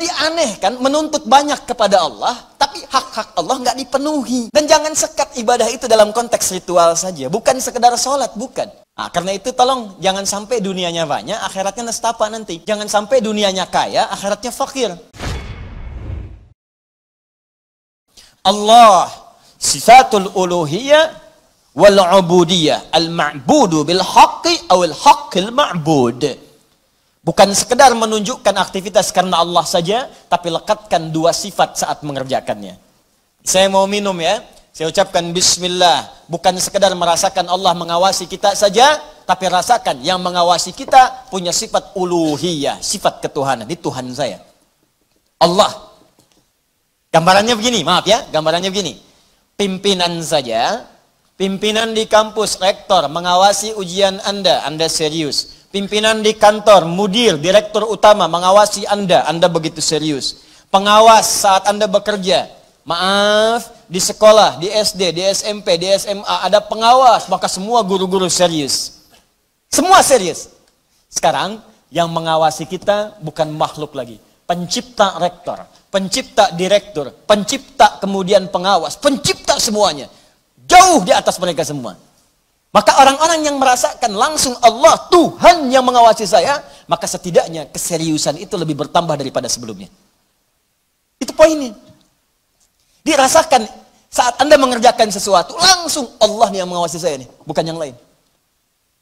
Jadi aneh kan menuntut banyak kepada Allah, tapi hak-hak Allah nggak dipenuhi. Dan jangan sekat ibadah itu dalam konteks ritual saja, bukan sekedar sholat, bukan. Nah, karena itu tolong jangan sampai dunianya banyak, akhiratnya nestapa nanti. Jangan sampai dunianya kaya, akhiratnya fakir. Allah sifatul uluhiyah wal ubudiyah al ma'budu bil haqqi awil haqqil ma'bud. Bukan sekedar menunjukkan aktivitas karena Allah saja, tapi lekatkan dua sifat saat mengerjakannya. Saya mau minum ya, saya ucapkan bismillah. Bukan sekedar merasakan Allah mengawasi kita saja, tapi rasakan yang mengawasi kita punya sifat uluhiyah, sifat ketuhanan. Ini Tuhan saya. Allah. Gambarannya begini, maaf ya, gambarannya begini. Pimpinan saja, pimpinan di kampus, rektor, mengawasi ujian Anda, Anda serius Pimpinan di kantor, mudir, direktur utama mengawasi Anda, Anda begitu serius. Pengawas saat Anda bekerja, maaf, di sekolah, di SD, di SMP, di SMA ada pengawas, maka semua guru-guru serius. Semua serius. Sekarang yang mengawasi kita bukan makhluk lagi, pencipta rektor, pencipta direktur, pencipta kemudian pengawas, pencipta semuanya. Jauh di atas mereka semua. Maka orang-orang yang merasakan langsung Allah, Tuhan yang mengawasi saya, maka setidaknya keseriusan itu lebih bertambah daripada sebelumnya. Itu poinnya. Dirasakan saat Anda mengerjakan sesuatu, langsung Allah yang mengawasi saya nih, bukan yang lain.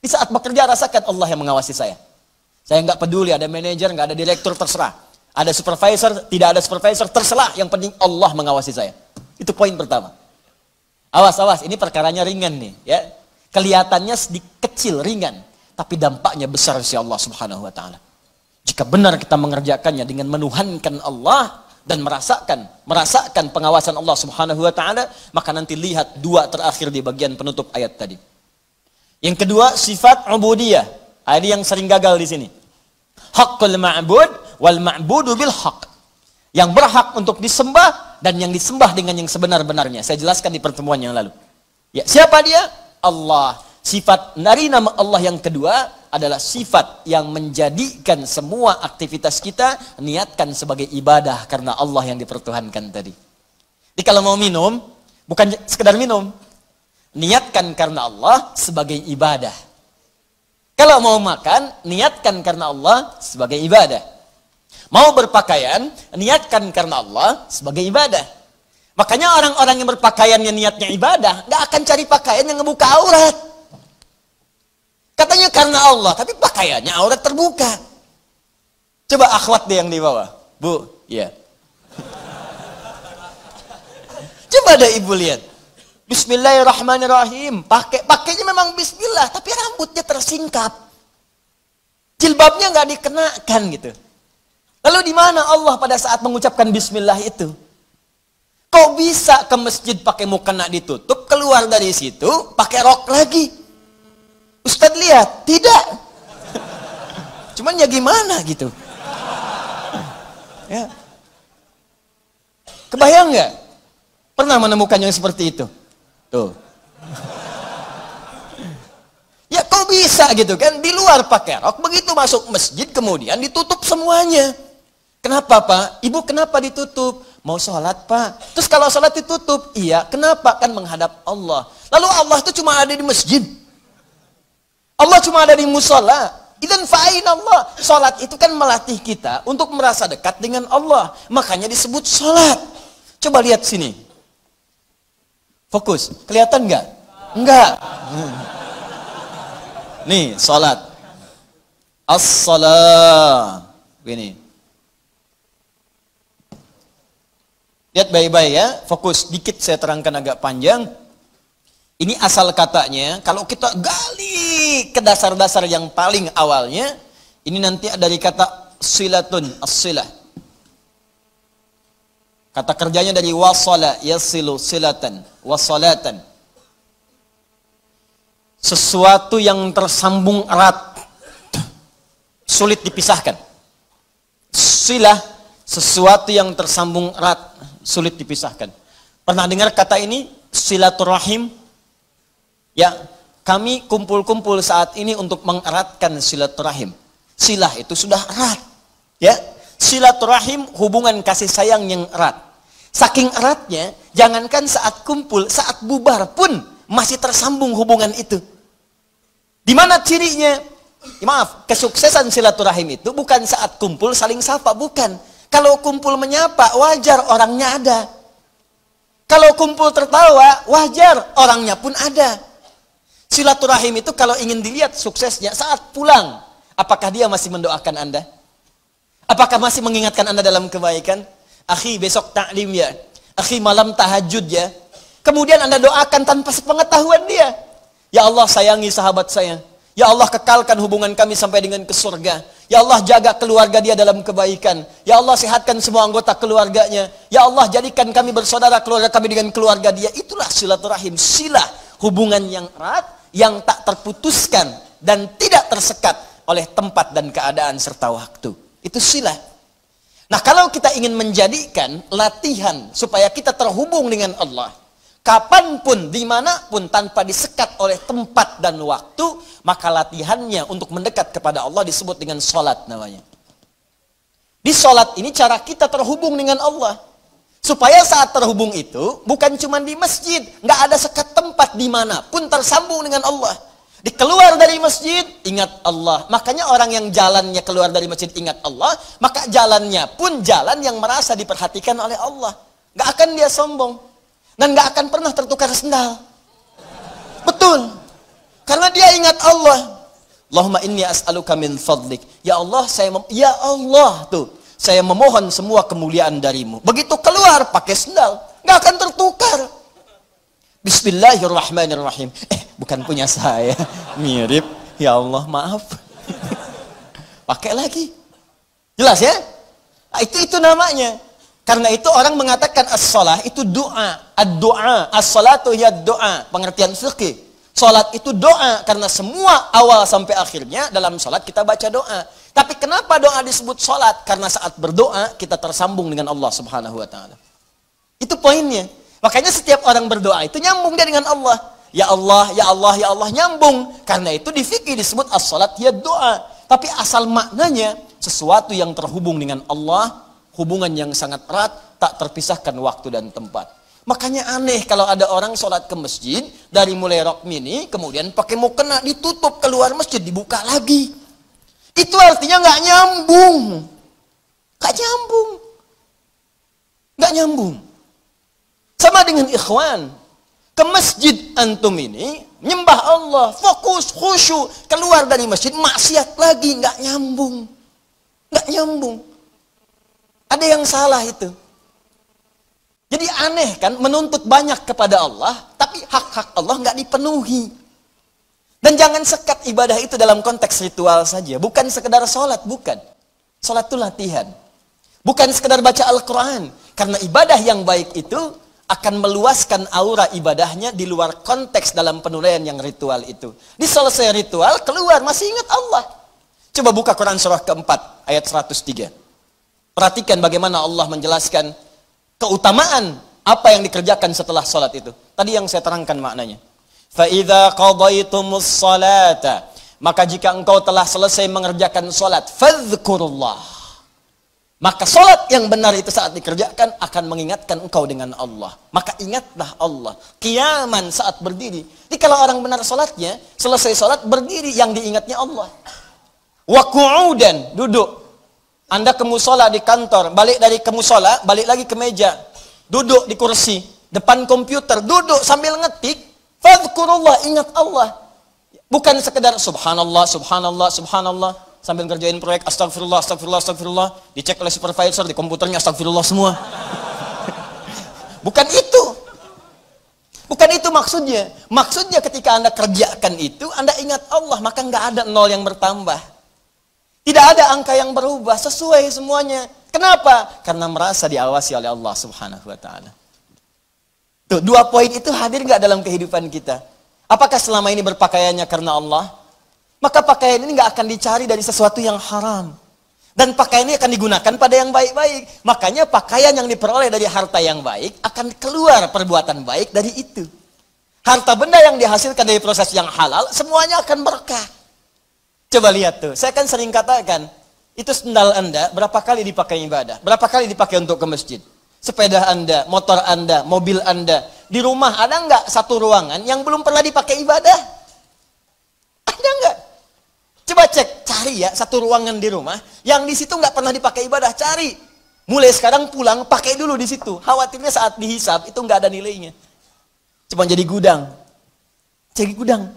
Di saat bekerja rasakan Allah yang mengawasi saya. Saya nggak peduli ada manajer, nggak ada direktur, terserah. Ada supervisor, tidak ada supervisor, terserah. Yang penting Allah mengawasi saya. Itu poin pertama. Awas, awas, ini perkaranya ringan nih. ya Kelihatannya sedikit kecil, ringan. Tapi dampaknya besar si Allah subhanahu wa ta'ala. Jika benar kita mengerjakannya dengan menuhankan Allah dan merasakan merasakan pengawasan Allah Subhanahu wa taala, maka nanti lihat dua terakhir di bagian penutup ayat tadi. Yang kedua, sifat ubudiyah. Ini yang sering gagal di sini. Haqqul ma'bud wal ma'budu bil haqq. Yang berhak untuk disembah dan yang disembah dengan yang sebenar-benarnya. Saya jelaskan di pertemuan yang lalu. Ya, siapa dia? Allah. Sifat dari nama Allah yang kedua adalah sifat yang menjadikan semua aktivitas kita niatkan sebagai ibadah karena Allah yang dipertuhankan tadi. Jadi kalau mau minum, bukan sekedar minum. Niatkan karena Allah sebagai ibadah. Kalau mau makan, niatkan karena Allah sebagai ibadah. Mau berpakaian, niatkan karena Allah sebagai ibadah. Makanya orang-orang yang berpakaian yang niatnya ibadah, nggak akan cari pakaian yang ngebuka aurat. Katanya karena Allah, tapi pakaiannya aurat terbuka. Coba akhwat deh yang di bawah. Bu, ya. Coba ada ibu lihat. Bismillahirrahmanirrahim. Pakai pakainya memang bismillah, tapi rambutnya tersingkap. Jilbabnya nggak dikenakan gitu. Lalu di mana Allah pada saat mengucapkan bismillah itu? Kok bisa ke masjid pakai mukena ditutup, keluar dari situ pakai rok lagi? Ustadz lihat, tidak. Cuman ya gimana gitu. Ya. Kebayang nggak? Pernah menemukan yang seperti itu? Tuh. Ya kok bisa gitu kan? Di luar pakai rok, begitu masuk masjid kemudian ditutup semuanya. Kenapa pak? Ibu kenapa ditutup? Mau sholat pak? Terus kalau sholat ditutup, iya. Kenapa? Kan menghadap Allah. Lalu Allah itu cuma ada di masjid. Allah cuma ada di musola. Dan fa'in Allah. Sholat itu kan melatih kita untuk merasa dekat dengan Allah. Makanya disebut sholat. Coba lihat sini. Fokus. Kelihatan nggak? Enggak. Nih, sholat. As-salat. Begini. Lihat baik-baik ya, fokus dikit saya terangkan agak panjang. Ini asal katanya, kalau kita gali ke dasar-dasar yang paling awalnya, ini nanti dari kata silatun, as-silah. Kata kerjanya dari wasala, yasilu silatan, wasalatan. Sesuatu yang tersambung erat, sulit dipisahkan. Silah, sesuatu yang tersambung erat, sulit dipisahkan. Pernah dengar kata ini silaturahim? Ya, kami kumpul-kumpul saat ini untuk mengeratkan silaturahim. Silah itu sudah erat. Ya, Silaturahim hubungan kasih sayang yang erat. Saking eratnya, jangankan saat kumpul, saat bubar pun masih tersambung hubungan itu. Di mana cirinya? Maaf, kesuksesan silaturahim itu bukan saat kumpul saling sapa, bukan. Kalau kumpul menyapa, wajar orangnya ada. Kalau kumpul tertawa, wajar orangnya pun ada. Silaturahim itu kalau ingin dilihat suksesnya saat pulang, apakah dia masih mendoakan Anda? Apakah masih mengingatkan Anda dalam kebaikan? Akhi besok taklim ya. Akhi malam tahajud ya. Kemudian Anda doakan tanpa sepengetahuan dia. Ya Allah sayangi sahabat saya. Ya Allah kekalkan hubungan kami sampai dengan ke surga. Ya Allah jaga keluarga dia dalam kebaikan. Ya Allah sehatkan semua anggota keluarganya. Ya Allah jadikan kami bersaudara keluarga kami dengan keluarga dia. Itulah silaturahim. Sila hubungan yang erat yang tak terputuskan dan tidak tersekat oleh tempat dan keadaan serta waktu. Itu sila. Nah kalau kita ingin menjadikan latihan supaya kita terhubung dengan Allah, kapan pun, di mana pun tanpa disekat oleh tempat dan waktu, maka latihannya untuk mendekat kepada Allah disebut dengan sholat namanya. Di sholat ini cara kita terhubung dengan Allah. Supaya saat terhubung itu bukan cuma di masjid, nggak ada sekat tempat di mana pun tersambung dengan Allah. Di keluar dari masjid, ingat Allah. Makanya orang yang jalannya keluar dari masjid ingat Allah, maka jalannya pun jalan yang merasa diperhatikan oleh Allah. Gak akan dia sombong. Dan gak akan pernah tertukar sendal. Betul. Karena dia ingat Allah. Allahumma inni as'aluka min fadlik. Ya Allah, saya ya Allah tuh. Saya memohon semua kemuliaan darimu. Begitu keluar pakai sendal, gak akan tertukar. Bismillahirrahmanirrahim. Eh, bukan punya saya. Mirip. Ya Allah, maaf. Pakai lagi. Jelas ya? Nah, itu itu namanya. Karena itu orang mengatakan as-salah itu doa. Ad-doa. As-salatu ya doa. Pengertian fikih. Salat itu doa. Karena semua awal sampai akhirnya dalam salat kita baca doa. Tapi kenapa doa disebut salat? Karena saat berdoa kita tersambung dengan Allah subhanahu wa ta'ala. Itu poinnya. Makanya setiap orang berdoa itu nyambung dia dengan Allah. Ya Allah, ya Allah, ya Allah nyambung. Karena itu di fikih disebut as-salat ya doa. Tapi asal maknanya sesuatu yang terhubung dengan Allah, hubungan yang sangat erat, tak terpisahkan waktu dan tempat. Makanya aneh kalau ada orang sholat ke masjid, dari mulai rok mini, kemudian pakai mau kena ditutup keluar masjid, dibuka lagi. Itu artinya nggak nyambung. Nggak nyambung. Nggak nyambung. Sama dengan ikhwan. Ke masjid antum ini, nyembah Allah, fokus, khusyuk. Keluar dari masjid, maksiat lagi, nggak nyambung. Nggak nyambung. Ada yang salah itu. Jadi aneh kan, menuntut banyak kepada Allah, tapi hak-hak Allah nggak dipenuhi. Dan jangan sekat ibadah itu dalam konteks ritual saja. Bukan sekedar sholat, bukan. Sholat itu latihan. Bukan sekedar baca Al-Quran. Karena ibadah yang baik itu akan meluaskan aura ibadahnya di luar konteks dalam penilaian yang ritual itu. Di selesai ritual, keluar, masih ingat Allah. Coba buka Quran surah keempat, ayat 103. Perhatikan bagaimana Allah menjelaskan keutamaan apa yang dikerjakan setelah sholat itu. Tadi yang saya terangkan maknanya. Fa'idha qadaytumus salata. Maka jika engkau telah selesai mengerjakan sholat, fadhkurullah. Maka sholat yang benar itu saat dikerjakan akan mengingatkan engkau dengan Allah. Maka ingatlah Allah. Kiaman saat berdiri. Jadi kalau orang benar sholatnya, selesai sholat berdiri yang diingatnya Allah. Waku'udan, duduk. Anda ke musola di kantor, balik dari ke musola, balik lagi ke meja. Duduk di kursi, depan komputer, duduk sambil ngetik. Fadkurullah, ingat Allah. Bukan sekedar subhanallah, subhanallah, subhanallah sambil ngerjain proyek astagfirullah, astagfirullah, astagfirullah, dicek oleh supervisor di komputernya astagfirullah semua. Bukan itu. Bukan itu maksudnya. Maksudnya ketika Anda kerjakan itu, Anda ingat Allah, maka nggak ada nol yang bertambah. Tidak ada angka yang berubah, sesuai semuanya. Kenapa? Karena merasa diawasi oleh Allah subhanahu wa ta'ala. Tuh, dua poin itu hadir nggak dalam kehidupan kita? Apakah selama ini berpakaiannya karena Allah? Maka pakaian ini nggak akan dicari dari sesuatu yang haram. Dan pakaian ini akan digunakan pada yang baik-baik. Makanya pakaian yang diperoleh dari harta yang baik akan keluar perbuatan baik dari itu. Harta benda yang dihasilkan dari proses yang halal semuanya akan berkah. Coba lihat tuh, saya kan sering katakan, Itu sendal Anda berapa kali dipakai ibadah? Berapa kali dipakai untuk ke masjid? Sepeda Anda, motor Anda, mobil Anda. Di rumah ada nggak satu ruangan yang belum pernah dipakai ibadah? Ada nggak? Coba cek, cari ya satu ruangan di rumah yang di situ nggak pernah dipakai ibadah. Cari. Mulai sekarang pulang pakai dulu di situ. Khawatirnya saat dihisap itu nggak ada nilainya. Cuma jadi gudang. Jadi gudang.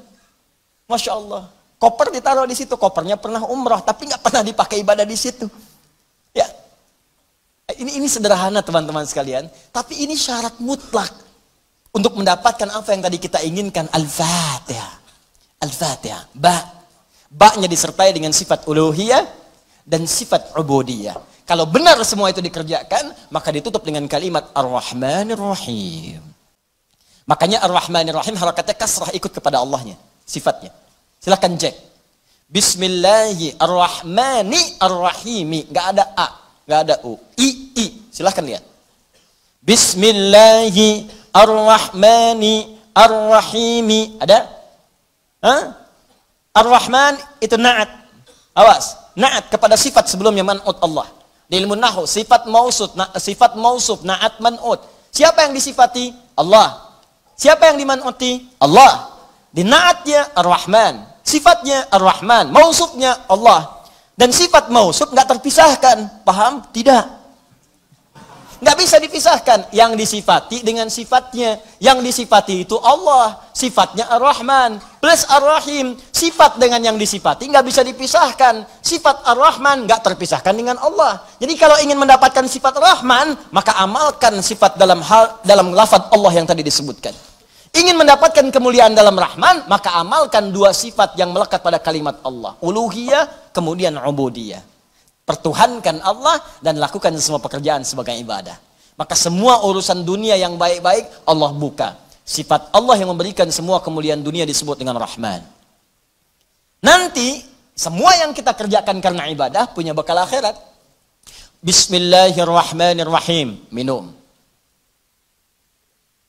Masya Allah. Koper ditaruh di situ, kopernya pernah umroh, tapi nggak pernah dipakai ibadah di situ. Ya, ini ini sederhana teman-teman sekalian, tapi ini syarat mutlak untuk mendapatkan apa yang tadi kita inginkan. Al-Fatihah, Al-Fatihah, ba, ba-nya disertai dengan sifat uluhiyah dan sifat ubudiyah. Kalau benar semua itu dikerjakan, maka ditutup dengan kalimat Ar-Rahmanir Rahim. Makanya Ar-Rahmanir Rahim harakatnya kasrah ikut kepada Allahnya, sifatnya. Silahkan cek. Bismillahirrahmanirrahim. Gak ada A. Gak ada U. I, I. Silahkan lihat. Bismillahirrahmanirrahim. Ada? Hah? Ar-Rahman itu na'at. Awas. Na'at kepada sifat sebelumnya man'ut Allah. Di ilmu nahu, sifat mausuf, na, sifat mausuf, na'at man'ut. Siapa yang disifati? Allah. Siapa yang diman'uti? Allah. Di na'atnya Ar-Rahman. Sifatnya Ar-Rahman, mausufnya Allah. Dan sifat mausuf nggak terpisahkan. Paham? Tidak. Nggak bisa dipisahkan. Yang disifati dengan sifatnya. Yang disifati itu Allah. Sifatnya Ar-Rahman. Plus Ar-Rahim. Sifat dengan yang disifati nggak bisa dipisahkan. Sifat Ar-Rahman nggak terpisahkan dengan Allah. Jadi kalau ingin mendapatkan sifat Rahman, maka amalkan sifat dalam hal dalam lafaz Allah yang tadi disebutkan. Ingin mendapatkan kemuliaan dalam Rahman, maka amalkan dua sifat yang melekat pada kalimat Allah. Uluhiyah, kemudian ubudiyah. Pertuhankan Allah dan lakukan semua pekerjaan sebagai ibadah. Maka semua urusan dunia yang baik-baik, Allah buka. Sifat Allah yang memberikan semua kemuliaan dunia disebut dengan Rahman. Nanti, semua yang kita kerjakan karena ibadah, punya bekal akhirat. Bismillahirrahmanirrahim. Minum.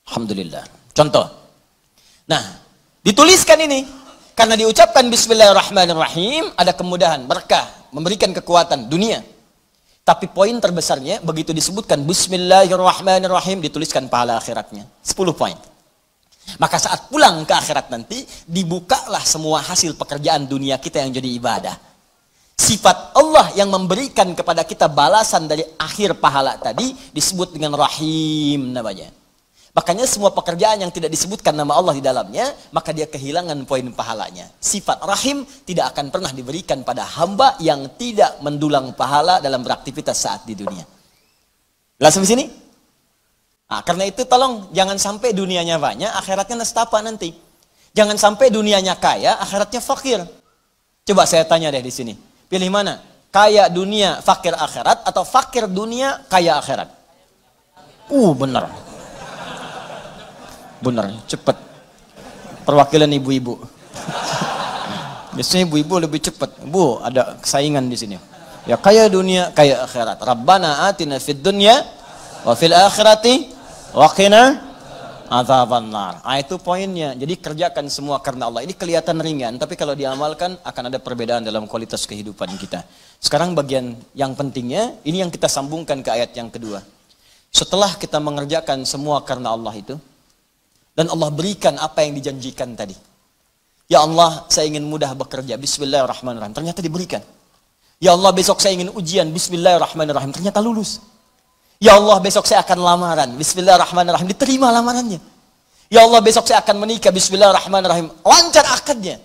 Alhamdulillah. Contoh. Nah, dituliskan ini karena diucapkan bismillahirrahmanirrahim ada kemudahan, berkah, memberikan kekuatan dunia. Tapi poin terbesarnya begitu disebutkan bismillahirrahmanirrahim dituliskan pahala akhiratnya. 10 poin. Maka saat pulang ke akhirat nanti dibukalah semua hasil pekerjaan dunia kita yang jadi ibadah. Sifat Allah yang memberikan kepada kita balasan dari akhir pahala tadi disebut dengan rahim namanya. Makanya semua pekerjaan yang tidak disebutkan nama Allah di dalamnya, maka dia kehilangan poin pahalanya. Sifat rahim tidak akan pernah diberikan pada hamba yang tidak mendulang pahala dalam beraktivitas saat di dunia. Jelas sampai sini? Nah, karena itu tolong jangan sampai dunianya banyak, akhiratnya nestapa nanti. Jangan sampai dunianya kaya, akhiratnya fakir. Coba saya tanya deh di sini. Pilih mana? Kaya dunia, fakir akhirat atau fakir dunia, kaya akhirat? Uh, benar. Benar, cepat. Perwakilan ibu-ibu. Biasanya ibu-ibu lebih cepat. Bu, ada saingan di sini. Ya kaya dunia, kaya akhirat. Rabbana atina fid dunya wa fil akhirati wa qina adzaban nar. Ah itu poinnya. Jadi kerjakan semua karena Allah. Ini kelihatan ringan, tapi kalau diamalkan akan ada perbedaan dalam kualitas kehidupan kita. Sekarang bagian yang pentingnya, ini yang kita sambungkan ke ayat yang kedua. Setelah kita mengerjakan semua karena Allah itu, dan Allah berikan apa yang dijanjikan tadi. Ya Allah, saya ingin mudah bekerja. Bismillahirrahmanirrahim. Ternyata diberikan. Ya Allah, besok saya ingin ujian. Bismillahirrahmanirrahim. Ternyata lulus. Ya Allah, besok saya akan lamaran. Bismillahirrahmanirrahim. Diterima lamarannya. Ya Allah, besok saya akan menikah. Bismillahirrahmanirrahim. Lancar akadnya.